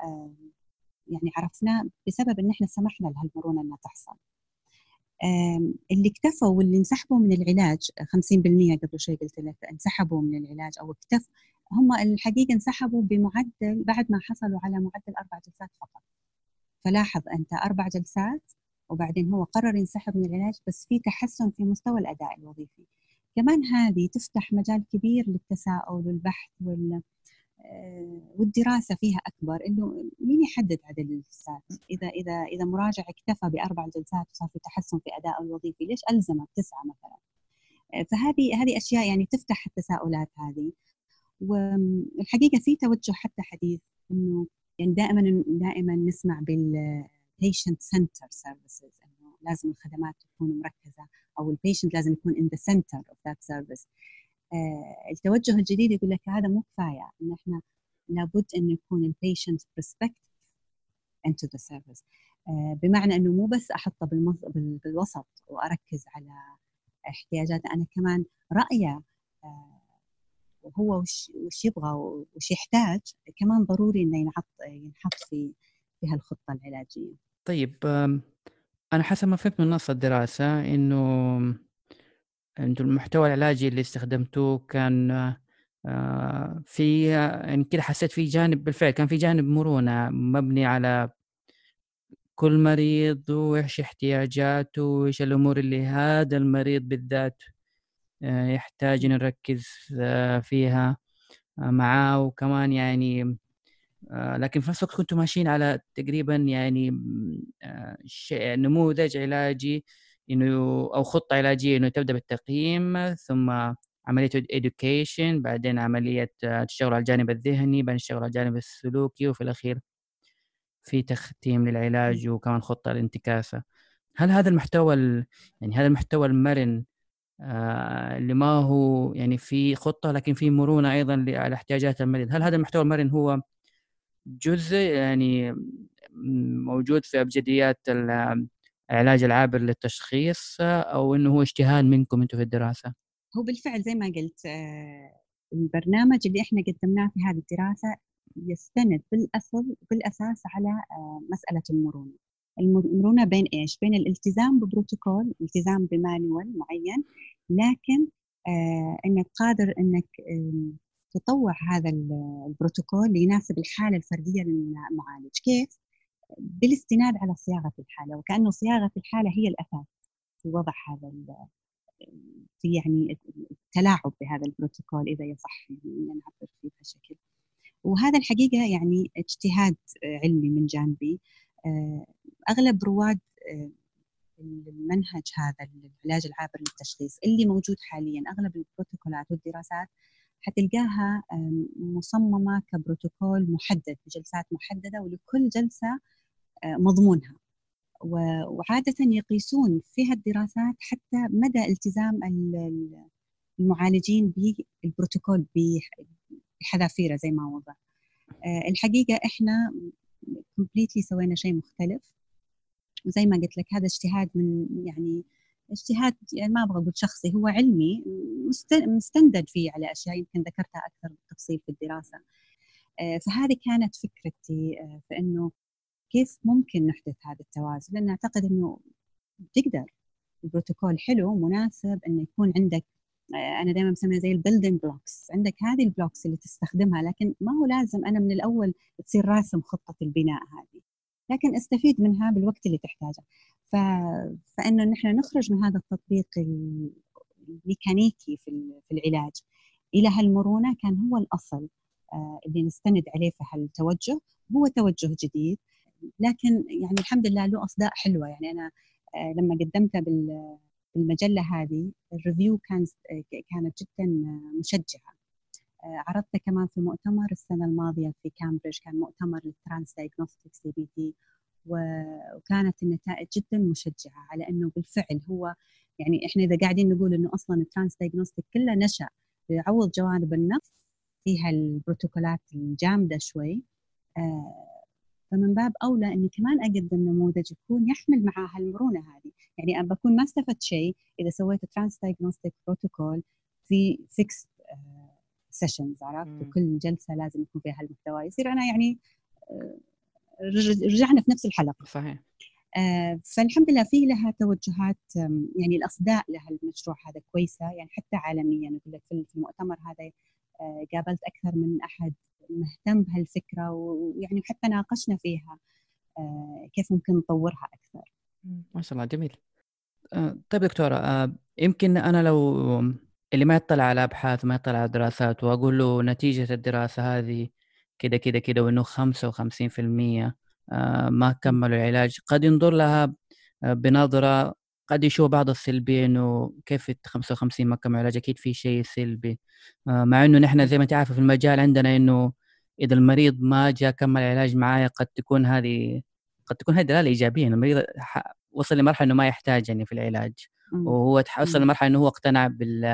يعني عرفناه بسبب إن إحنا سمحنا لهالمرونة إنها تحصل. اللي اكتفوا واللي انسحبوا من العلاج 50% قبل شوي قلت لك انسحبوا من العلاج أو اكتفوا هم الحقيقة انسحبوا بمعدل بعد ما حصلوا على معدل أربع جلسات فقط. فلاحظ أنت أربع جلسات وبعدين هو قرر ينسحب من العلاج بس في تحسن في مستوى الأداء الوظيفي. كمان هذه تفتح مجال كبير للتساؤل والبحث وال آه، والدراسة فيها أكبر إنه مين يحدد عدد الجلسات؟ اذا اذا إذا مراجع اكتفى بأربع جلسات وصار في تحسن في ادائه الوظيفي، ليش الزمه بتسعه مثلا؟ آه، فهذه هذه أشياء يعني تفتح التساؤلات هذه والحقيقة في توجه حتى حديث إنه يعني دائما دائما نسمع بال patient center services لازم الخدمات تكون مركزة أو ال patient لازم يكون the center of that service آه التوجه الجديد يقول لك هذا مو كفاية إن إحنا لابد انه يكون ال patient into the service آه بمعنى إنه مو بس أحطه بالمز... بالوسط وأركز على احتياجاته أنا كمان رأيه آه وهو وش وش يبغى وش يحتاج كمان ضروري إنه ينحط ينحط في في هالخطة العلاجية. طيب أنا حسب ما فهمت من نص الدراسة إنه أنتم المحتوى العلاجي اللي استخدمتوه كان آه، في يعني كده حسيت في جانب بالفعل كان في جانب مرونة مبني على كل مريض وإيش احتياجاته وإيش الأمور اللي هذا المريض بالذات آه، يحتاج نركز آه، فيها معاه. وكمان يعني لكن في نفس الوقت كنتوا ماشيين على تقريبا يعني نموذج علاجي إنه أو خطة علاجية إنه تبدأ بالتقييم ثم عملية education بعدين عملية تشتغل على الجانب الذهني بعدين تشتغل على الجانب السلوكي وفي الأخير في تختيم للعلاج وكمان خطة الانتكاسه هل هذا المحتوى يعني هذا المحتوى المرن آه اللي ما هو يعني في خطة لكن في مرونة أيضا على احتياجات المريض هل هذا المحتوى المرن هو جزء يعني موجود في أبجديات العلاج العابر للتشخيص أو إنه هو اجتهاد منكم أنتم في الدراسة؟ هو بالفعل زي ما قلت آه، البرنامج اللي إحنا قدمناه في هذه الدراسة يستند بالأصل بالأساس على آه، مسألة المرونة. المرونة بين إيش؟ بين الالتزام ببروتوكول، الالتزام بمانوال معين، لكن آه، إنك قادر إنك تطوع هذا البروتوكول ليناسب الحالة الفردية للمعالج، كيف؟ بالاستناد على صياغة الحالة وكأنه صياغة الحالة هي الاساس في وضع هذا في يعني التلاعب بهذا البروتوكول إذا يصح يعني نعبر فيه بهالشكل وهذا الحقيقة يعني اجتهاد علمي من جانبي. آه، أغلب رواد آه، المنهج هذا العلاج العابر للتشخيص اللي موجود حاليا أغلب البروتوكولات والدراسات حتلقاها مصممة كبروتوكول محدد بجلسات محددة ولكل جلسة آه، مضمونها. وعادة يقيسون في هالدراسات حتى مدى التزام المعالجين بالبروتوكول بحذافيره زي ما وضع. آه، الحقيقة إحنا كومبليتلي سوينا شيء مختلف. وزي ما قلت لك هذا اجتهاد من يعني اجتهاد يعني ما أبغى أقول شخصي هو علمي مستندد فيه على أشياء يمكن ذكرتها أكثر بالتفصيل في الدراسة. آه، فهذه كانت فكرتي في إنه كيف ممكن نحدث هذا التوازن. لأن أعتقد أنه تقدر. البروتوكول حلو مناسب أنه يكون عندك آه، أنا دائما بسميها زي ال building blocks عندك هذه ال blocks اللي تستخدمها لكن ما هو لازم أنا من الأول تصير راسم خطة البناء هذه. لكن أستفيد منها بالوقت اللي تحتاجه. ف... فإنه نحن نخرج من هذا التطبيق الميكانيكي في العلاج إلى هالمرونة كان هو الأصل آه، اللي نستند عليه في هالتوجه. هو توجه جديد لكن يعني الحمد لله له أصداء حلوة. يعني أنا آه، لما قدمتها بالمجلة هذه ال review كان كانت جدا مشجعة. آه، عرضته كمان في مؤتمر السنة الماضية في كامبريدج كان مؤتمر لل transdiagnostic CBT. وكانت النتائج جدا مشجعة على إنه بالفعل هو يعني إحنا إذا قاعدين نقول إنه أصلا ال transdiagnostic كله نشأ يعوض جوانب النقص فيها البروتوكولات الجامدة شوي آه، فمن باب أولى إني كمان أقدم نموذج يكون يحمل معاه المرونه هذه. يعني أنا بكون ما استفدت شيء إذا سويت transdiagnostic protocol في fixed sessions عرفت؟ وكل جلسة لازم يكون فيها المحتوى يصير أنا يعني آه، رجعنا في نفس الحلقة صحيح آه، فالحمد لله في لها توجهات يعني الأصداء لها المشروع هذا كويسة يعني حتى عالميا أقول لك في المؤتمر هذا آه، قابلت أكثر من أحد مهتم بهالفكرة ويعني حتى ناقشنا فيها آه، كيف ممكن نطورها أكثر. ما شاء الله جميل. طيب دكتورة يمكن أنا لو اللي ما يطلع على أبحاث وما يطلع على دراسات وأقول له نتيجة الدراسة هذه كده كده كده وإنه 55% آه، ما كملوا العلاج. قد ينظر لها آه، بنظرة قد يشوف بعض السلبية إنه كيف 55 ما كملوا العلاج؟ أكيد في شيء سلبي. آه، مع إنه نحن زي ما انت عارفه في المجال عندنا إنه إذا المريض ما جاء كمل العلاج معايا قد تكون هذه قد تكون هذه دلالة إيجابية المريض وصل لمرحلة إنه ما يحتاج يعني في العلاج. وهو وصل لمرحلة إنه هو اقتنع بال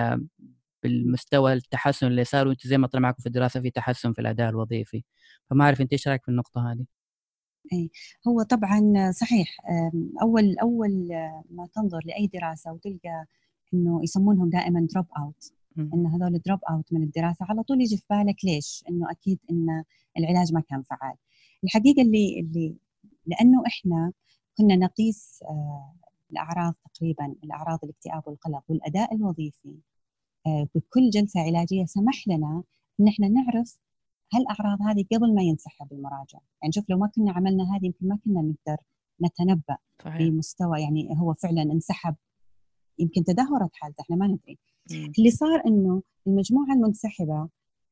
بالمستوى التحسن اللي صار وانت زي ما طلع معكم في الدراسة في تحسن في الأداء الوظيفي. فما أعرف أنت إيش رأيك في النقطة هذه؟ إي هو طبعا صحيح. أول أول ما تنظر لأي دراسة وتلقى إنه يسمونهم دائما drop out إن هذول drop out من الدراسة على طول يجي في بالك ليش؟ إنه أكيد إن العلاج ما كان فعال. الحقيقة اللي اللي لأنه إحنا كنا نقيس آه، الأعراض تقريبا الأعراض الاكتئاب والقلق والأداء الوظيفي. بكل جلسة علاجية سمح لنا إن إحنا نعرف هالأعراض هذه قبل ما ينسحب المراجع يعني شوف لو ما كنا عملنا هذه يمكن ما كنا نقدر نتنبأ صحيح. بمستوى يعني هو فعلا انسحب يمكن تدهورت حالته إحنا ما ندري. اللي صار إنه المجموعة المنسحبة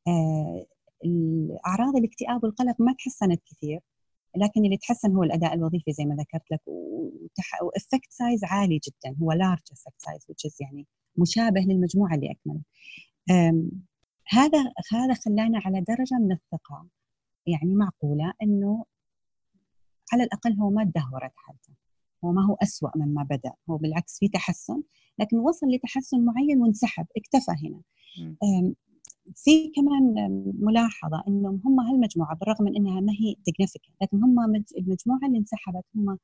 آه الأعراض الاكتئاب والقلق ما تحسنت كثير لكن اللي تحسن هو الأداء الوظيفي زي ما ذكرت لك و effect size عالي جدا هو large effect size يعني مشابه للمجموعة اللي أكملت. هذا هذا خلانا على درجة من الثقة. يعني معقولة إنه على الأقل هو ما تدهورت حالته. هو ما هو أسوأ مما بدأ. هو بالعكس في تحسن لكن وصل لتحسن معين وانسحب اكتفى هنا. في كمان ملاحظة أنهم هم هالمجموعة بالرغم من أنها ما هي significant لكن هم المجموعة اللي انسحبت هم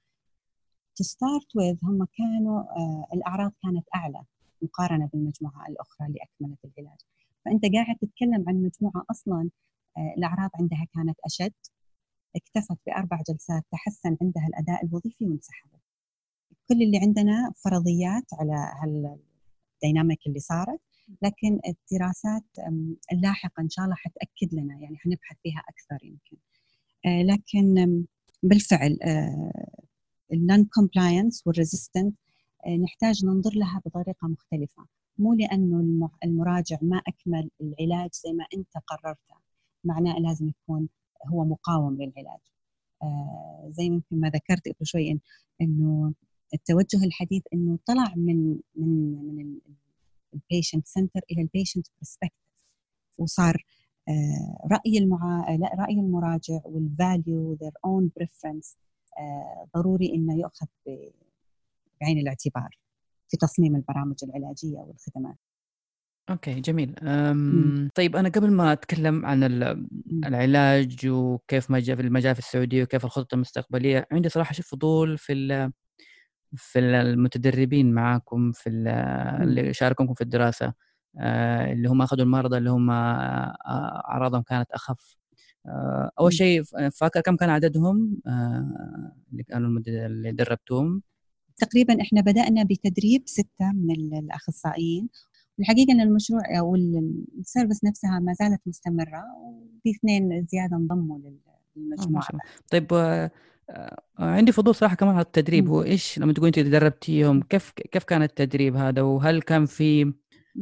to start with هم كانوا آه، الأعراض كانت أعلى. مقارنة بالمجموعة الأخرى اللي أكملت العلاج. فأنت قاعد تتكلم عن مجموعة أصلا آه، الأعراض عندها كانت أشد اكتفت بأربع جلسات تحسن عندها الأداء الوظيفي وانسحبت. كل اللي عندنا فرضيات على هالديناميك اللي صارت لكن الدراسات اللاحقة إن شاء الله حتأكد لنا يعني حنبحث فيها أكثر يمكن. آه، لكن بالفعل ال non-compliance وال resistant نحتاج ننظر لها بطريقة مختلفة مو لأنه المراجع ما أكمل العلاج زي ما أنت قررته معناه لازم يكون هو مقاوم للعلاج. آه زي ما ذكرت قبل شوي إنه التوجه الحديث إنه طلع من من من ال patient center إلى ال patient perspective وصار آه رأي المعا... لا رأي المراجع وال value their own preference ضروري إنه يؤخذ بعين الاعتبار في تصميم البرامج العلاجية والخدمات. أوكي جميل. طيب أنا قبل ما أتكلم عن العلاج وكيف ما جاء في المجال في السعودية وكيف الخطط المستقبلية عندي صراحة شوف فضول في في المتدربين معاكم في اللي شاركوكم في الدراسة آه، اللي هم أخذوا المرضى اللي هم آه، أعراضهم كانت أخف. آه، أول شيء فاكر كم كان عددهم؟ اللي كانوا اللي دربتوهم؟ تقريبا إحنا بدأنا بتدريب ستة من الأخصائيين. الحقيقة إن المشروع أو السيرفس نفسها ما زالت مستمرة وفي اثنين زيادة انضموا للمجموعة. طيب آه، آه، عندي فضول صراحة كمان على التدريب. هو إيش لما تقول انت دربتيهم كيف كيف كان التدريب هذا؟ وهل كان في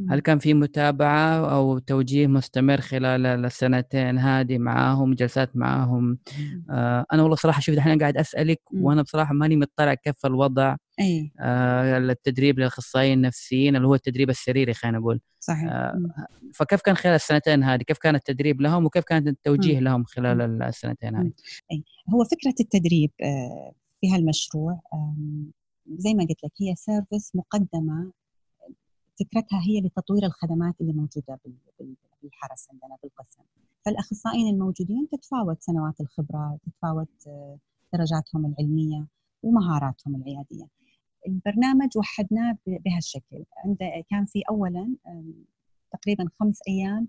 هل كان في متابعة أو توجيه مستمر خلال السنتين هذه معاهم جلسات معاهم؟ آه أنا والله صراحة شوف الحين قاعد أسألك وأنا بصراحة ماني مطلع كيف الوضع أي. آه التدريب للأخصائيين النفسيين اللي هو التدريب السريري خلينا نقول. صحيح. آه فكيف كان خلال السنتين هذه؟ كيف كان التدريب لهم وكيف كان التوجيه. لهم خلال السنتين هذه؟ أي. هو فكرة التدريب في هالمشروع زي ما قلت لك هي سيرفيس مقدمة فكرتها هي لتطوير الخدمات اللي موجودة بالحرس عندنا بالقسم. فالأخصائيين الموجودين تتفاوت سنوات الخبرة تتفاوت آه، درجاتهم العلمية ومهاراتهم العيادية. البرنامج وحدناه بهالشكل. كان في اولا تقريبا خمس أيام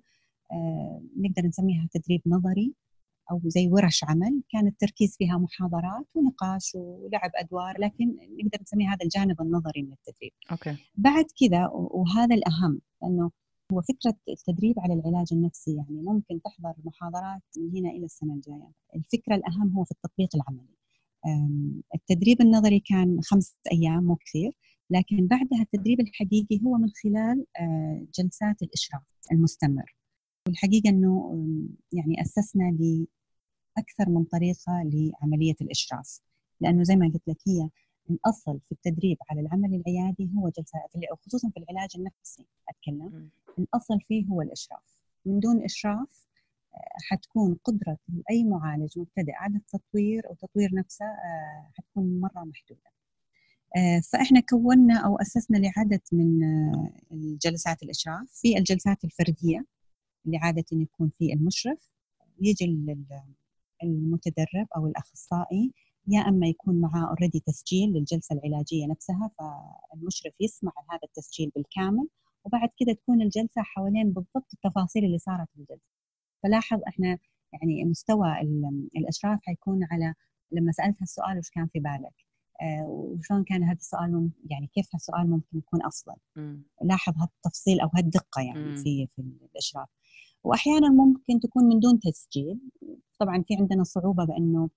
آه، نقدر نسميها تدريب نظري. أو زي ورش عمل كان التركيز فيها محاضرات ونقاش ولعب أدوار لكن نقدر نسميه هذا الجانب النظري من التدريب. أوكي. بعد كذا وهذا الأهم لأنه هو فكرة التدريب على العلاج النفسي يعني ممكن تحضر محاضرات من هنا إلى السنة الجاية الفكرة الأهم هو في التطبيق العملي التدريب النظري كان خمسة أيام مو كثير لكن بعدها التدريب الحقيقي هو من خلال آه، جلسات الإشراف المستمر والحقيقة أنه يعني أسسنا لأكثر من طريقة لعملية الإشراف. لأنه زي ما قلت لك هي الأصل في التدريب على العمل العيادي هو جلسة خصوصا في العلاج النفسي أتكلم. الأصل فيه هو الإشراف. من دون إشراف آه، حتكون قدرة أي معالج مبتدئ على التطوير أو تطوير نفسه آه، حتكون مرة محدودة. آه، فإحنا كونا أو أسسنا لعدد من الجلسات الإشراف. في الجلسات الفردية اللي عادة يكون في المشرف يجي المتدرب أو الأخصائي يا أما يكون معاه اوريدي تسجيل للجلسة العلاجية نفسها فالمشرف يسمع هذا التسجيل بالكامل وبعد كده تكون الجلسة حوالين بالضبط التفاصيل اللي صارت في الجلسة. فلاحظ إحنا يعني مستوى الأشراف حيكون على لما سألت هالسؤال وش كان في بالك؟ آه وشلون كان هذا السؤال يعني كيف هالسؤال ممكن يكون افضل لاحظ هالتفصيل أو هالدقة يعني في في الأشراف. وأحيانا ممكن تكون من دون تسجيل. طبعا في عندنا صعوبة بأنه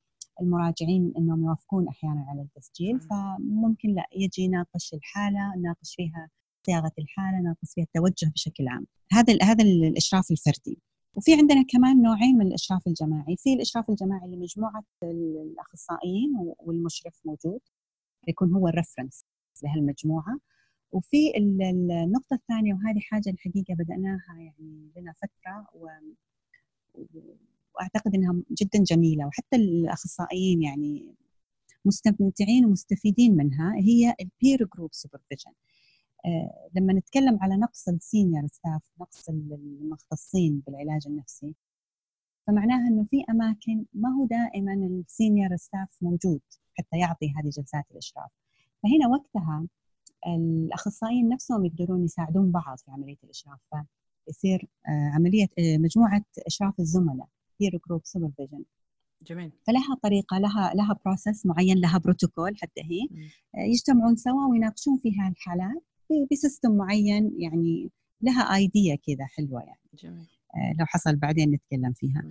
المراجعين إنهم يوافقون أحيانا على التسجيل فممكن لا يجي يناقش الحالة ناقش فيها صياغة الحالة ناقش فيها التوجه بشكل عام. هذا هذا الإشراف الفردي. وفي عندنا كمان نوعين من الإشراف الجماعي. في الإشراف الجماعي لمجموعه الأخصائيين والمشرف موجود يكون هو الرفرنس لهالمجموعة. وفي النقطة الثانية وهذه حاجة الحقيقة بدأناها يعني لنا فترة و وأعتقد إنها جدا جميلة وحتى الأخصائيين يعني مستمتعين ومستفيدين منها هي ال peer group supervision لما نتكلم على نقص ال senior staff نقص المختصين بالعلاج النفسي فمعناها إنه في أماكن ما هو دائما ال senior staff موجود حتى يعطي هذه جلسات الإشراف. فهنا وقتها الأخصائيين نفسهم يقدرون يساعدون بعض في عملية الإشراف فيصير آه، عملية آه، مجموعة إشراف الزملاء peer group supervision جميل. فلها طريقة لها لها process معين لها بروتوكول حتى هي. آه، يجتمعون سوا ويناقشون فيها الحالات ب system معين يعني لها idea كذا حلوة يعني. جميل. لو حصل بعدين نتكلم فيها.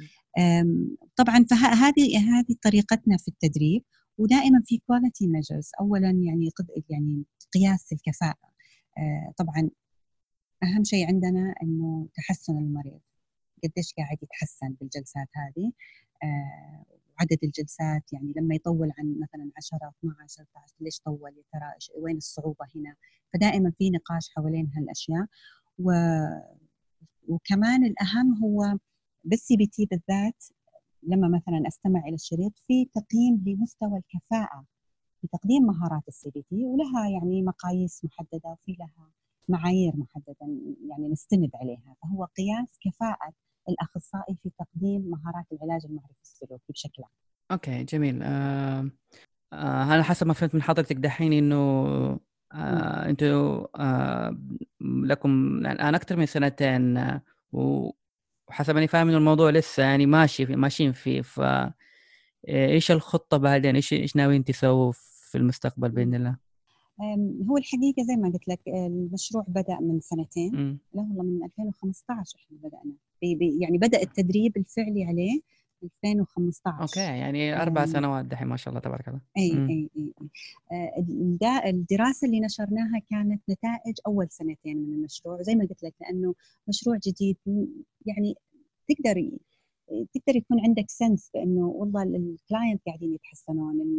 طبعا فهذه هذه طريقتنا في التدريب ودائما في quality measures اولا يعني يعني قياس الكفاءة. آه، طبعا أهم شيء عندنا إنه تحسن المريض. قديش قاعد يتحسن بالجلسات هذه؟ آه، وعدد الجلسات يعني لما يطول عن مثلا 10 12 13 ليش طول؟ يا ترى وين الصعوبة هنا؟ فدائما في نقاش حوالين هالأشياء. و... وكمان الأهم هو بال CBT بالذات لما مثلا أستمع إلى الشريط في تقييم لمستوى الكفاءة في تقديم مهارات ال CBT ولها يعني مقاييس محددة وفي لها معايير محددة يعني نستند عليها فهو قياس كفاءة الأخصائي في تقديم مهارات العلاج المعرفي السلوكي بشكل عام. okay جميل آه آه أنا حسب ما فهمت من حضرتك دحين إنه آه أنتم آه لكم الان أكثر من سنتين آه وحسب أني فاهم إنه الموضوع لسه يعني ماشي في ماشيين فيه ف إيش الخطة بعدين؟ إيش إيش ناويين تسووا في المستقبل بإذن الله؟ هو الحقيقة زي ما قلت لك المشروع بدأ من سنتين لا والله من 2015 إحنا بدأنا. يعني بدأ التدريب الفعلي عليه 2015 أوكي يعني أربع سنوات دحين ما شاء الله تبارك الله. إي إي إي, أي. الدراسة اللي نشرناها كانت نتائج أول سنتين من المشروع زي ما قلت لك لأنه مشروع جديد يعني تقدر تقدر يكون عندك sense بأنه والله ال client قاعدين يتحسنون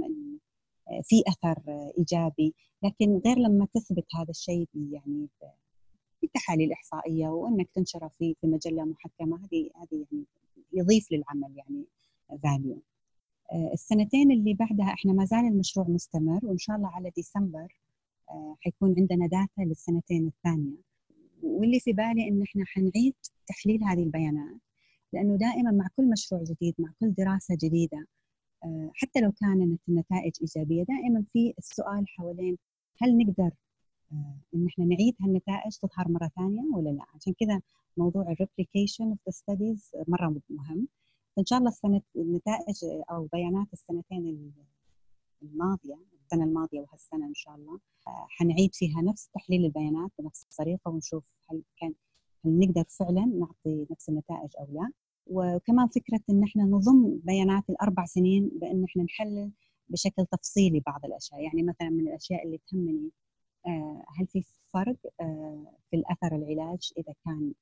في أثر إيجابي. لكن غير لما تثبت هذا الشيء يعني بالتحاليل احصائيه وأنك تنشره في في مجلة محكمة هذه هذه يعني يضيف للعمل يعني value آه، السنتين اللي بعدها إحنا ما زال المشروع مستمر وإن شاء الله على ديسمبر آه، حيكون عندنا data للسنتين الثانية. واللي في بالي إن إحنا حنعيد تحليل هذه البيانات لأنه دائما مع كل مشروع جديد مع كل دراسة جديدة آه، حتى لو كانت النتائج إيجابية دائما في السؤال حوالين هل نقدر إن إحنا نعيد هالنتائج تظهر مرة ثانية ولا لا؟ عشان كذا موضوع ال replication of the studies مرة مهم. فإن شاء الله السنة النتائج أو بيانات السنتين الماضية السنة الماضية وهالسنة إن شاء الله آه، حنعيد فيها نفس تحليل البيانات بنفس الطريقة ونشوف هل كان هل نقدر فعلا نعطي نفس النتائج أو لا. وكمان فكرة إن إحنا نضم بيانات الأربع سنين بإن إحنا نحلل بشكل تفصيلي بعض الأشياء. يعني مثلا من الأشياء اللي تهمني آه، هل في فرق آه، في الأثر العلاج إذا كان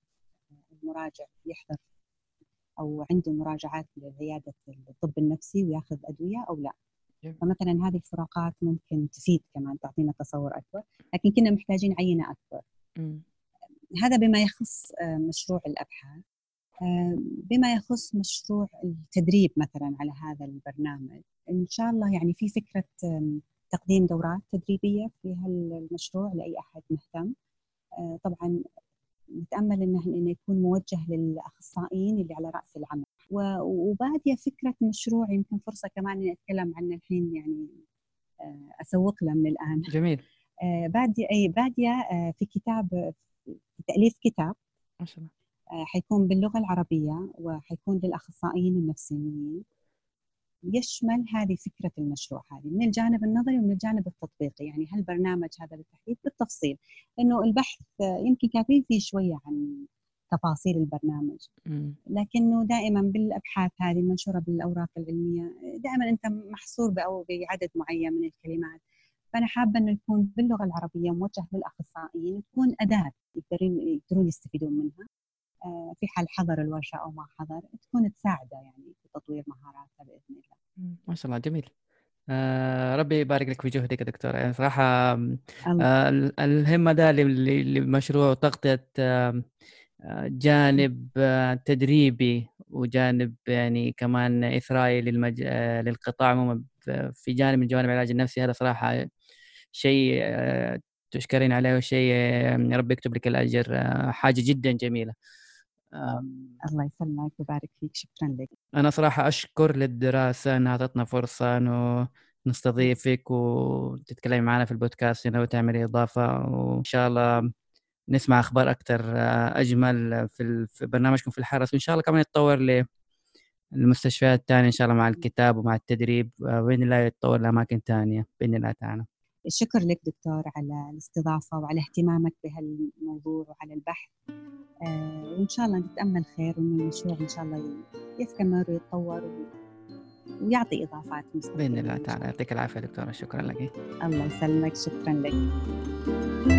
المراجع يحضر أو عنده مراجعات لعيادة الطب النفسي وياخذ أدوية أو لا؟ فمثلا هذه الفروقات ممكن تفيد كمان تعطينا تصور أكبر لكن كنا محتاجين عينة أكبر. هذا بما يخص آه، مشروع الأبحاث آه، بما يخص مشروع التدريب مثلا على هذا البرنامج. إن شاء الله يعني في فكرة تقديم دورات تدريبية في هالمشروع لأي أحد مهتم. آه، طبعا نتأمل إنه إنه يكون موجه للأخصائيين اللي على رأس العمل. وبادية فكرة مشروع يمكن فرصة كمان إني أتكلم عنه الحين يعني آه، أسوق له من الآن. جميل. آه، بادية أي بادية في كتاب في تأليف كتاب. ما شاء الله. حيكون باللغة العربية وحيكون للأخصائيين النفسيين. يشمل هذه فكرة المشروع هذه من الجانب النظري ومن الجانب التطبيقي يعني هالبرنامج هذا بالتحديد بالتفصيل لأنه البحث يمكن كاتبين فيه شوية عن تفاصيل البرنامج لكنه دائما بالأبحاث هذه المنشوره بالأوراق العلمية دائما أنت محصور أو بعدد معين من الكلمات فأنا حابة إنه يكون باللغة العربية موجه للأخصائيين تكون أداة يقدرون يقدرون يستفيدون منها آه، في حال حضر الورشة أو ما حضر تكون تساعده يعني في تطوير مهاراتها الله. ما شاء الله جميل. آه ربي يبارك لك في جهدك يا دكتور. يعني صراحة آه الهمة ده لمشروع تغطية آه جانب آه تدريبي وجانب يعني كمان إثرائي للمج... آه للقطاع عموما في جانب من جوانب العلاج النفسي. هذا صراحة شيء آه تشكرين عليه وشيء ربي يكتب لك الأجر آه، حاجة جدا جميلة. الله يسلمك ويبارك فيك. شكرا لك. أنا صراحة أشكر للدراسة إنها تعطنا فرصة إنه نستضيفك وتتكلمي معنا في البودكاست هنا وتعملي إضافة وإن شاء الله نسمع أخبار أكثر آه، أجمل في, في برنامجكم في الحرس. وإن شاء الله كمان يتطور للمستشفيات الثانية إن شاء الله مع الكتاب ومع التدريب آه، بإذن الله يتطور لأماكن ثانية بإذن الله تعالى. الشكر لك دكتور على الاستضافة وعلى اهتمامك بهالموضوع وعلى البحث. آه وإن شاء الله نتأمل خير وإن المشروع إن شاء الله يستمر ويتطور ويعطي إضافات بإذن الله تعالى. يعطيك العافية دكتورة. شكرا لك. الله يسلمك. شكرا لك.